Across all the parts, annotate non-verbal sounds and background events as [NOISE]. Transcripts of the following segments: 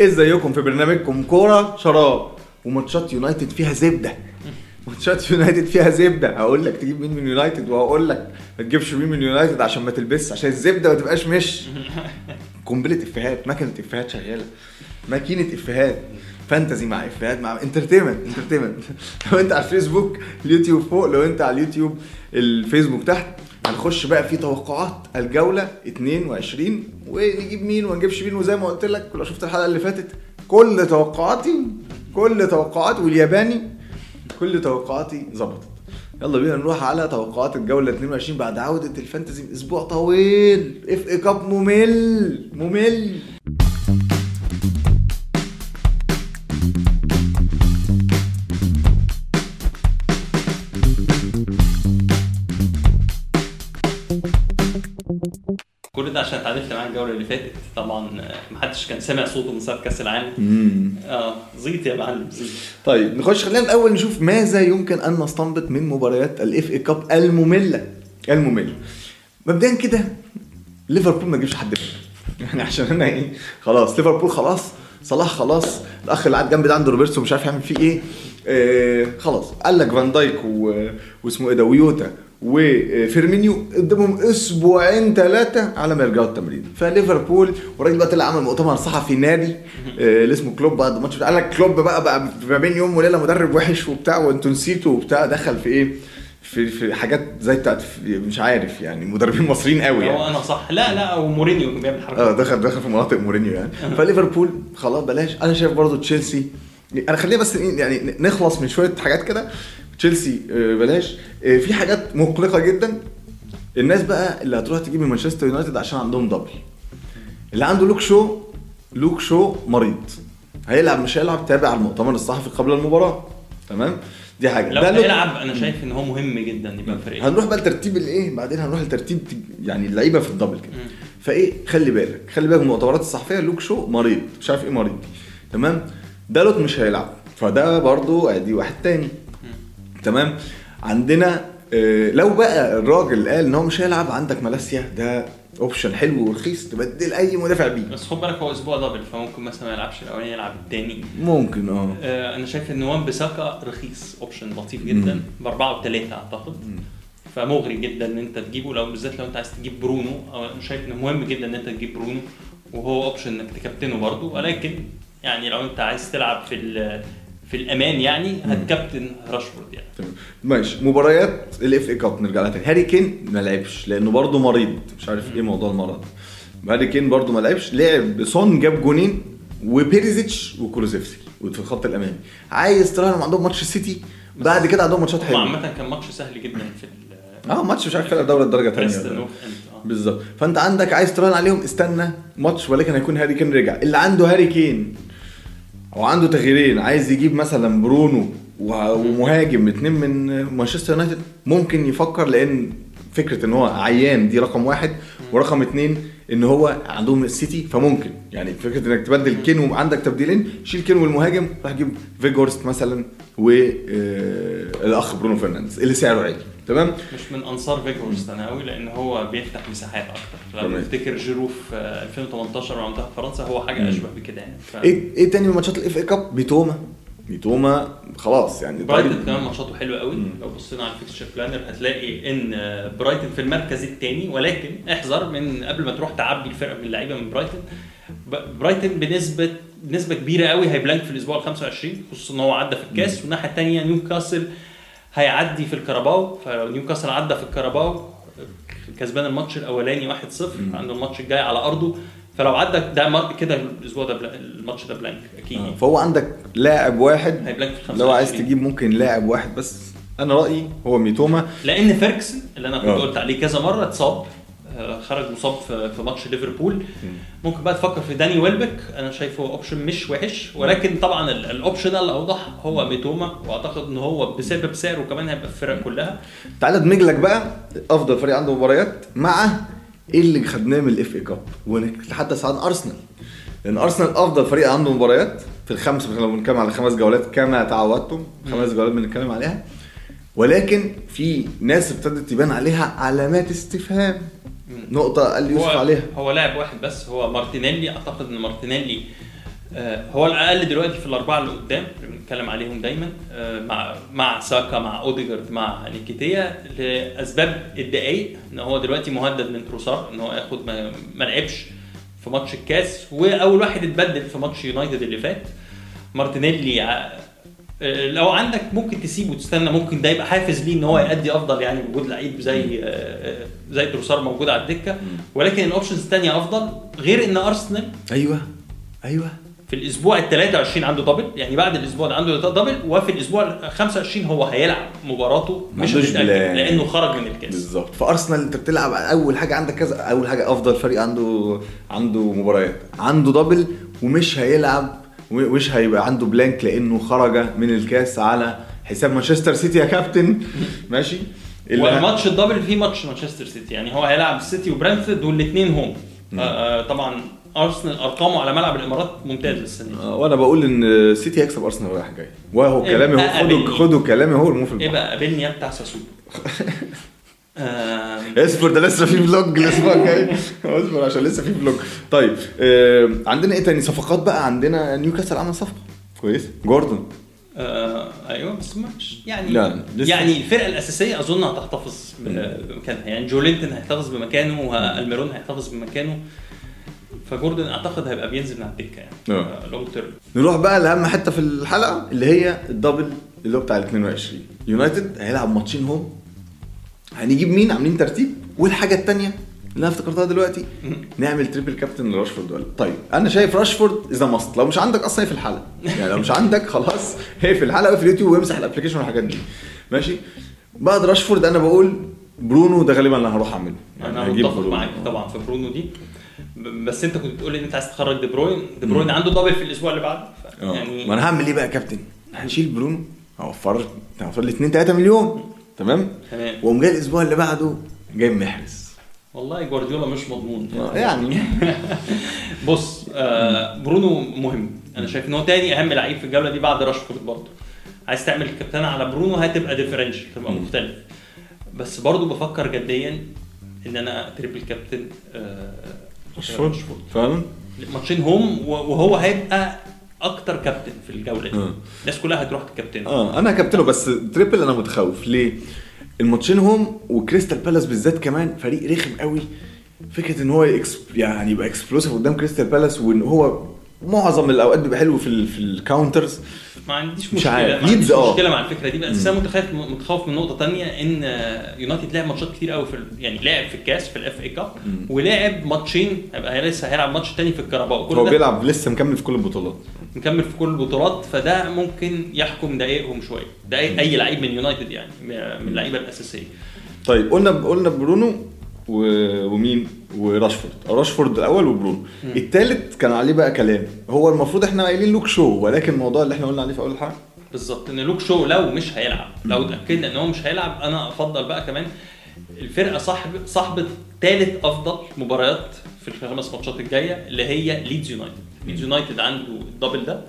ازيكم في برنامجكم كورة شراب. وماتشات يونايتد فيها زبدة. ماتشات يونايتد فيها زبدة. هقول لك تجيب مين من يونايتد وهقول لك ما تجيبش مين من يونايتد عشان ما تلبسش عشان الزبدة ما تبقاش مش. قنبلة إفيهات ماكينه إفيهات شغالة. ماكينة إفيهات. fantasy مع إفيهات مع entertainment entertainment [LAUGHS] لو انت على الفيسبوك اليوتيوب فوق لو انت على اليوتيوب الفيسبوك تحت هنخش بقى في توقعات الجولة 22 ونجيب مين وما نجيبش مين وزي ما قلت لك لو شفت الحلقة اللي فاتت كل توقعاتي كل توقعاتي والياباني كل توقعاتي ظبطت. يلا بينا نروح على توقعات الجولة 22 بعد عودة الفانتزي أسبوع طويل. اف اي كاب ممل ممل. ده عشان اتعادلت معاه الجولة اللي فاتت. طبعا آه، محدش كان سامع صوته من ساعه كأس العالم. آه زيط يا معلم زيط طيب نخش خلينا الأول نشوف ماذا يمكن أن نستنبط من مباريات ال FA Cup المملة. المملة. مبدئيا كده ليفربول ما تجيبش حد منها. [LAUGHS] يعني عشان أنا إيه خلاص ليفربول خلاص صلاح خلاص الأخ اللي قاعد جنبي ده عنده روبرتسون مش عارف يعمل فيه إيه. آه خلاص قال لك فان دايك. واسمه إيه ده جوتا. وفيرمينيو قدامهم أسبوعين ثلاثة على ما يرجعوا التمرين. فليفربول والراجل بقى طلع عمل مؤتمر صحفي نادي آه، اللي اسمه كلوب بعد الماتش قال لك كلوب بقى بقى ما بين يوم وليلة مدرب وحش وبتاع وانتوا نسيتوا وبتاع. دخل في إيه؟ في في حاجات زي بتاعت مش عارف يعني مدربين مصريين قوي يعني. أنا صح. لا لا ومورينيو كان بيعمل آه حركات دخل دخل في مناطق مورينيو يعني. فليفربول خلاص بلاش. أنا شايف برضو تشيلسي انا خلينا بس إيه، يعني نخلص من شوية حاجات كده. تشيلسي آه، بلاش. آه، في حاجات مقلقة جدا. الناس بقى اللي هتروح تجيب من مانشستر يونايتد عشان عندهم double اللي عنده لوك شو لوك شو مريض. هيلعب مش هيلعب تابع المؤتمر الصحفي قبل المباراة. تمام؟ دي حاجة. لو هيلعب أنا شايف إن هو مهم جدا يبقى فريق. هنروح بقى لترتيب الايه بعدين هنروح لترتيب يعني اللعيبة في ال double كده. فإيه؟ خلي بالك. خلي بالك من المؤتمرات الصحفية. لوك شو مريض. مش عارف إيه مريض. تمام؟ دالوت مش هيلعب. فده برضو أدي واحد تاني. تمام؟ عندنا آه، لو بقى الراجل قال إن هو مش هيلعب عندك مالاسيا ده option حلو ورخيص تبدل أي مدافع بيه. بس خد بالك هو أسبوع double فممكن مثلا ما يلعبش الأولاني يلعب الثاني ممكن آه. آه أنا شايف إن وان بيساكا رخيص option لطيف جدا. بأربعة وثلاثه أعتقد. فمغري جدا إن أنت تجيبه لو بالذات لو أنت عايز تجيب برونو. أنا شايف إنه مهم جدا إن أنت تجيب برونو. وهو option إنك تكابتنه برضه. ولكن يعني لو أنت عايز تلعب في في الأمان يعني هتكابتن راشفورد يعني. تمام. ماشي. مباريات ال FA Cup نرجع لها تاني. هاري كين ما لعبش لأنه برضه مريض. مش عارف إيه موضوع المرض. هاري كين برضه ما لعبش. لعب سون جاب جونين وبيريزيتش وكولوزيفسكي في الخط الأمامي. عايز تراهن عندهم ماتش السيتي بعد كده عندهم ماتشات حلوة. عامة كان ماتش سهل جدا في آه ماتش مش عارف فرق دوري الدرجة الثانية آه. بالظبط. فأنت عندك عايز تراهن عليهم؟ استنى ماتش ولكن هيكون هاري كين رجع. اللي عنده هاري كين أو عنده تغييرين. عايز يجيب مثلا برونو ومهاجم اتنين من مانشستر يونايتد ممكن يفكر لأن فكرة إن هو عيان دي رقم واحد. ورقم اتنين إن هو عندهم السيتي فممكن. يعني فكرة إنك تبدل كين وعندك تبديلين شيل كين والمهاجم راح تجيب فيجهورست مثلا والاخ برونو فرنانديز اللي سعره عالي. تمام؟ مش من أنصار فيجهورست أنا قوي لأن هو بيفتح مساحات أكتر. لو. تفتكر جيرو في 2018 مع منتخب فرنسا هو حاجة أشبه بكده يعني. ف... إيه إيه تاني من ماتشات ال FA Cup ميتوما. ميتوما خلاص يعني برايتون طريق- كمان ماتشاته حلوة قوي. لو بصينا على ال fixture planner هتلاقي إن برايتون في المركز الثاني ولكن احذر من قبل ما تروح تعبي الفرقة من اللعيبة من برايتون ب- برايتون بنسبه بنسبة كبيرة قوي هي blank في الأسبوع ال 25 خصوصا إن هو عدى في الكاس. والناحية الثانية نيوكاسل هيعدي في الكاراباو. فلو نيوكاسل عدى في الكاراباو كسبان الماتش الأولاني 1-0 عنده الماتش الجاي على أرضه. فلو عدى ده كده الأسبوع ده الماتش ده blank أكيد. آه، فهو عندك لاعب واحد لو عايز 25. تجيب ممكن لاعب واحد بس. أنا رأيي هو ميتوما. لأن فيرجسون اللي أنا كنت آه. قلت عليه كذا مرة اتصاب آه، خرج مصاب في ماتش ليفربول. ممكن بقى تفكر في داني ويلبك أنا شايفه option مش وحش ولكن طبعا ال- ال option الاوضح هو ميتوما وأعتقد إن هو بسبب سعره كمان هيبقى في الفرق كلها. تعالى ادمج لك بقى أفضل فريق عنده مباريات مع إيه اللي خدناه من ال FA Cup ونتحدث عن أرسنال. لأن أرسنال أفضل فريق عنده مباريات في الخمس لو بنتكلم على خمس جولات كما تعودتم خمس جولات بنتكلم عليها. ولكن في ناس ابتدت يبان عليها علامات استفهام. نقطة قال يوسف عليها. هو لاعب واحد بس هو مارتينيلي. أعتقد إن مارتينيلي هو الأقل دلوقتي في الأربعة اللي قدام اللي بنتكلم عليهم دايما آه، مع مع ساكا مع أوديجارد مع نكيتيا لأسباب الدقايق إن هو دلوقتي مهدد من تروسار إن هو ياخد ما, لعبش في ماتش الكاس وأول واحد اتبدل في ماتش يونايتد اللي فات. مارتينيلي آه، لو عندك ممكن تسيبه وتستنى ممكن ده يبقى حافز ليه إن هو يأدي أفضل يعني وجود لعيب زي آه، آه، زي تروسار موجود على الدكة. ولكن ال options الثانية أفضل غير إن أرسنال أيوه أيوه. في الأسبوع ال 23 عنده double يعني بعد الأسبوع ده عنده double وفي الأسبوع ال 25 هو هيلعب مباراته مش blank. لأنه خرج من الكاس. بالظبط. فارسنال أنت بتلعب أول حاجة عندك كذا أول حاجة أفضل فريق عنده عنده مباريات. عنده double ومش هيلعب ومش هيبقى عنده blank لأنه خرج من الكاس على حساب مانشستر سيتي يا كابتن. [LAUGHS] ماشي؟ والماتش ال double فيه ماتش مانشستر سيتي يعني هو هيلعب السيتي وبرنتفورد والاثنين home. آه آه طبعا أرسنال أرقامه على ملعب الإمارات ممتازه السنة دي. آه، وأنا بقول إن سيتي هيكسب أرسنال رايح جاي. وهو إيه كلامي هو خدوا؟ خدوا كلامي هو في إيه بقى قابلني يا بتاع ساسولو. [LAUGHS] آه اصبر ده لسه في vlog الأسبوع الجاي. اصبر عشان لسه في vlog. طيب آه عندنا إيه تاني؟ صفقات بقى عندنا. نيوكاسل عمل صفقة. كويس. جوردون آه أيوه بس مش يعني لا، لسه. يعني الفرقة الأساسية أظن هتحتفظ بمكانها يعني جولينتون هيحتفظ بمكانه والميرون هيحتفظ بمكانه. فجوردن أعتقد هيبقى بينزل من على الدكة يعني. آه. long term نروح بقى لأهم حتة في الحلقة اللي هي ال double اللي هو بتاع ال 22 يونايتد هيلعب ماتشين home. هنجيب مين؟ عاملين ترتيب. والحاجة الثانية اللي أنا افتكرتها دلوقتي نعمل triple captain لراشفورد ولا؟ طيب أنا شايف راشفورد is a must لو مش عندك أصلا في الحلقة. يعني لو مش عندك خلاص هي في الحلقة في اليوتيوب وامسح ال application والحاجات دي. ماشي؟ بعد راشفورد أنا بقول برونو ده غالبا اللي هروح أعمله. أنا هجيب متفق. معاك طبعا في برونو دي. بس انت كنت بتقول ان انت عايز تخرج دي بروين. دي بروين عنده double في الأسبوع اللي بعده. آه. يعني ما أنا هعمل إيه بقى يا كابتن؟ هنشيل برونو هوفر هوفر لي 2 3 مليون. تمام؟ تمام. وأقوم جاي الأسبوع اللي بعده جاي محرز. والله جوارديولا مش مضمون. يعني. [LAUGHS] بص آه برونو مهم. أنا شايف إن هو تاني أهم لعيب في الجولة دي بعد راشفورد برضه. عايز تعمل كابتن على برونو هتبقى differential تبقى مختلف. بس برضه بفكر جديا إن أنا triple captain آه راشفورد فعلا. ماتشين home وهو هيبقى أكتر كابتن في الجولة دي. آه. الناس كلها هتروح تكابتن آه أنا كابتنه بس triple أنا متخوف. ليه؟ الماتشين home وكريستال بالاس بالذات كمان فريق رخم قوي. فكرة إن هو يعني يبقى explosive قدام كريستال بالاس وإن هو معظم الأوقات بيبقى حلو في. في ال counters ما عنديش مش مشكلة عارف. ما عنديش آه. مشكلة مع الفكرة دي بس أنا متخوف متخوف من نقطة تانية إن يونايتد لعب ماتشات كتير قوي في يعني لعب في الكاس في ال FA Cup ولعب ماتشين هيبقى لسه هيلعب ماتش تاني في الكاراباو Cup هو بيلعب لسه مكمل في كل البطولات مكمل في كل البطولات فده ممكن يحكم دقائقهم شوية ده أي أي لعيب من يونايتد يعني من اللعيبة الأساسية طيب قلنا قلنا برونو. ومين؟ وراشفورد. راشفورد الأول وبرونو الثالث كان عليه بقى كلام. هو المفروض إحنا قايلين لوك شو ولكن الموضوع اللي إحنا قلنا عليه في أول الحلقة بالظبط إن لوك شو لو مش هيلعب. لو اتاكدنا إن هو مش هيلعب أنا أفضل بقى كمان الفرقة صاحب صاحبة ثالث أفضل مباريات في الخمس ماتشات الجاية اللي هي ليدز يونايتد. ليدز يونايتد عنده ال double ده.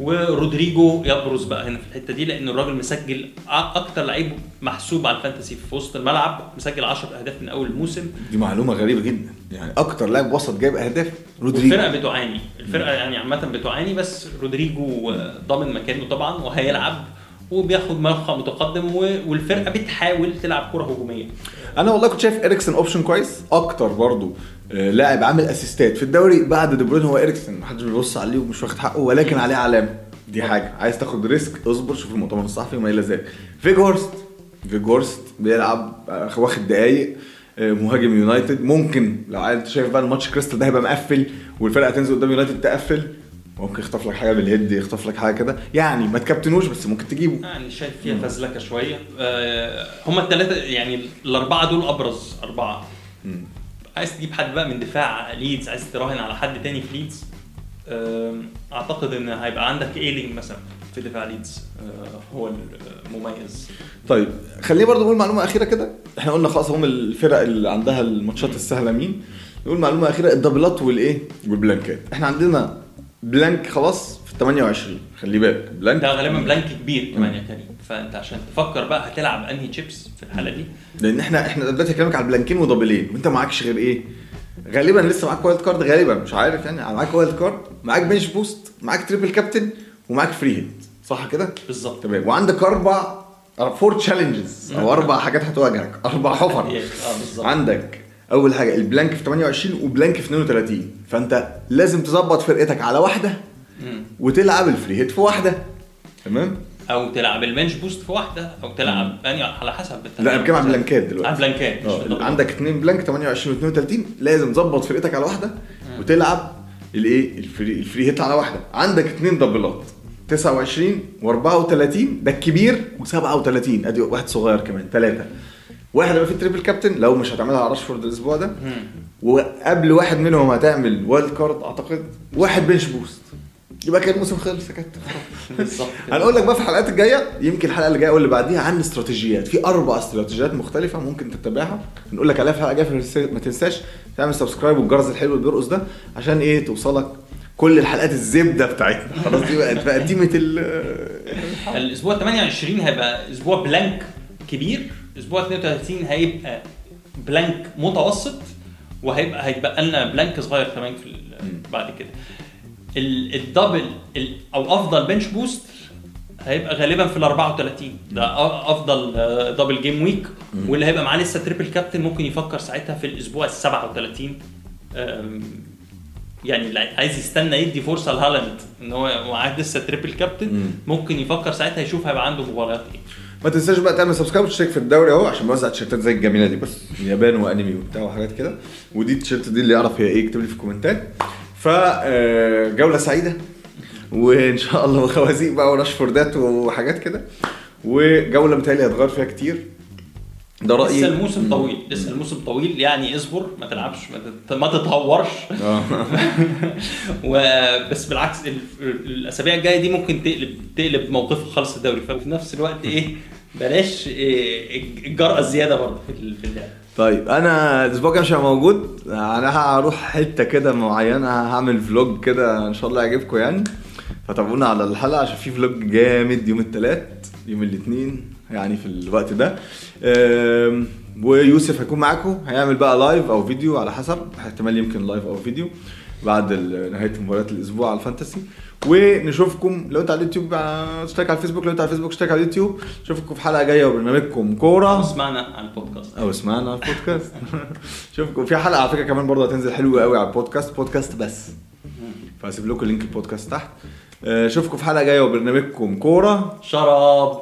ورودريجو يبرز بقى هنا في الحتة دي لأن الراجل مسجل أكتر لعيب محسوب على ال fantasy في وسط الملعب مسجل 10 أهداف من أول الموسم. دي معلومة غريبة جدا. يعني أكتر لاعب وسط جايب أهداف رودريجو. الفرقه بتعاني. الفرقة يعني عامة بتعاني بس رودريجو ضامن مكانه طبعا وهيلعب وبياخد موقع متقدم والفرقة بتحاول تلعب كرة هجومية. أنا والله كنت شايف إريكسن option كويس. أكتر برضو آه، لاعب عامل اسيستات في الدوري بعد دي بروين هو إريكسن. محدش بيبص عليه ومش واخد حقه ولكن عليه علامة. دي حاجة. عايز تاخد risk اصبر شوف المؤتمر الصحفي وما إلى ذلك. فيجورست. فيجورست بيلعب آه، واخد دقايق آه، مهاجم يونايتد. ممكن لو عايز شايف بقى الماتش كريستال ده هيبقى مقفل والفرقة هتنزل قدام يونايتد تقفل. ممكن يخطف لك حاجة بال head يخطف لك حاجة كده. يعني ما تكابتنوش بس ممكن تجيبه. يعني شايف فيها فزلكه شوية. آه، هما الثلاثه يعني الأربعة دول أبرز أربعة. مم. عايز تجيب حد بقى من دفاع ليدز؟ عايز تراهن على حد تاني في ليدز؟ آم، أعتقد إن هيبقى عندك إيلينج مثلا في دفاع ليدز. آه، هو المميز. طيب خليني برضو نقول معلومة أخيرة كده. إحنا قلنا خلاص هم الفرق اللي عندها الماتشات السهلة مين. نقول معلومة أخيرة الدبلات والإيه؟ والبلانكات. إحنا عندنا blank خلاص في 28 خلي بالك blank ده غالبا blank كبير كمان يا كريم. فأنت عشان تفكر بقى هتلعب أنهي تشيبس في الحالة دي. لأن إحنا إحنا دلوقتي هكلمك على البلانكين ودبلين وأنت معكش غير إيه؟ غالبا لسه معاك wild card غالبا. مش عارف يعني. معاك wild card معاك bench boost معاك triple captain ومعاك free hit صح كده؟ بالظبط. تمام. وعندك أربع four challenges أو أربع حاجات هتواجهك. أربع حفر. [LAUGHS] آه بالظبط. عندك أول حاجة ال blank في 28 و blank في 32 فأنت لازم تظبط فرقتك على واحدة. وتلعب ال free hit في واحدة. تمام؟ أو تلعب ال bench boost في واحدة أو تلعب يعني على حسب لا أنا بتكلم عن بلانكات دلوقتي. بلانكات مش آه بالضبط. عندك اثنين blank 28 و 32 لازم تظبط فرقتك على واحدة وتلعب الإيه؟ ال free ال free hit على واحدة. عندك اثنين دبلات 29 و34 ده الكبير و37 أدي واحد صغير كمان ثلاثة واحد يبقى فيه triple captain لو مش هتعملها على راشفورد الأسبوع ده. وقبل واحد منهم هتعمل wild card أعتقد واحد bench boost يبقى كان الموسم خلص يا كابتن. هنقول لك بقى في الحلقات الجاية يمكن الحلقة اللي جاية واللي بعديها عن استراتيجيات. في أربع استراتيجيات مختلفة ممكن تتبعها. نقول لك عليها في الحلقة الجايه فما تنساش تعمل subscribe والجرس الحلو اللي بيرقص ده عشان إيه؟ توصلك كل الحلقات الزبدة بتاعتنا. خلاص دي بقت تيمه ال الأسبوع 28 هيبقى أسبوع blank كبير. أسبوع 32 هيبقى blank متوسط وهيبقى هيتبقى لنا blank صغير كمان في بعد كده. ال- ال double ال- أو أفضل bench boost هيبقى غالبا في ال 34 ده أفضل double game week واللي هيبقى معاه لسه triple captain ممكن يفكر ساعتها في الأسبوع ال 37 أم، يعني اللي عايز يستنى يدي فرصة لهالاند إن هو معاه لسه triple captain مم. ممكن يفكر ساعتها يشوف هيبقى عنده مباريات إيه. ما تنساش بقى تعمل subscribe وتشترك في الدوري اهو عشان بوزع تيشيرتات زي الجميلة دي بس يابان وانمي وبتاع وحاجات كده. ودي التيشيرت دي اللي يعرف هي إيه يكتب لي في الكومنتات. ف آه، سعيدة وإن شاء الله [LAUGHS] خوازيق بقى وراشفوردات وحاجات كده. وجولة متهيألي هتغير فيها كتير. ده رأيي. لسه الموسم طويل لسه الموسم طويل يعني اصبر ما تلعبش ما تت- ما تتهورش. آه. [LAUGHS] وبس بالعكس ال- الأسابيع الجاية دي ممكن تقلب تقلب موقفه خالص الدوري. ففي نفس الوقت إيه بلاش إيه الجرأة الزيادة برضه في اللعب. طيب أنا الأسبوع الجاي مش هبقى موجود. أنا هروح حتة كده معينة هعمل فلوج كده إن شاء الله يعجبكم يعني. فتابعونا على الحلقة عشان في vlog جامد يوم الثلاث يوم الاثنين يعني في الوقت ده. ويوسف هيكون معاكم. هيعمل بقى live أو فيديو على حسب احتمال يمكن live أو فيديو بعد نهاية مباريات الأسبوع على ال Fantasy. ونشوفكم لو أنت على اليوتيوب آه، اشترك على الفيسبوك. لو أنت على الفيسبوك اشترك على اليوتيوب. نشوفكم في حلقة جاية وبرنامجكم كورة. اسمعنا على البودكاست. أو اسمعنا على البودكاست. [LAUGHS] شوفكم في حلقة على فكرة كمان برضه هتنزل حلوة قوي على البودكاست. بودكاست بس. فهسيب لكم لينك البودكاست تحت. آه، اشوفكم في حلقة جاية وبرنامجكم كورة. شراب.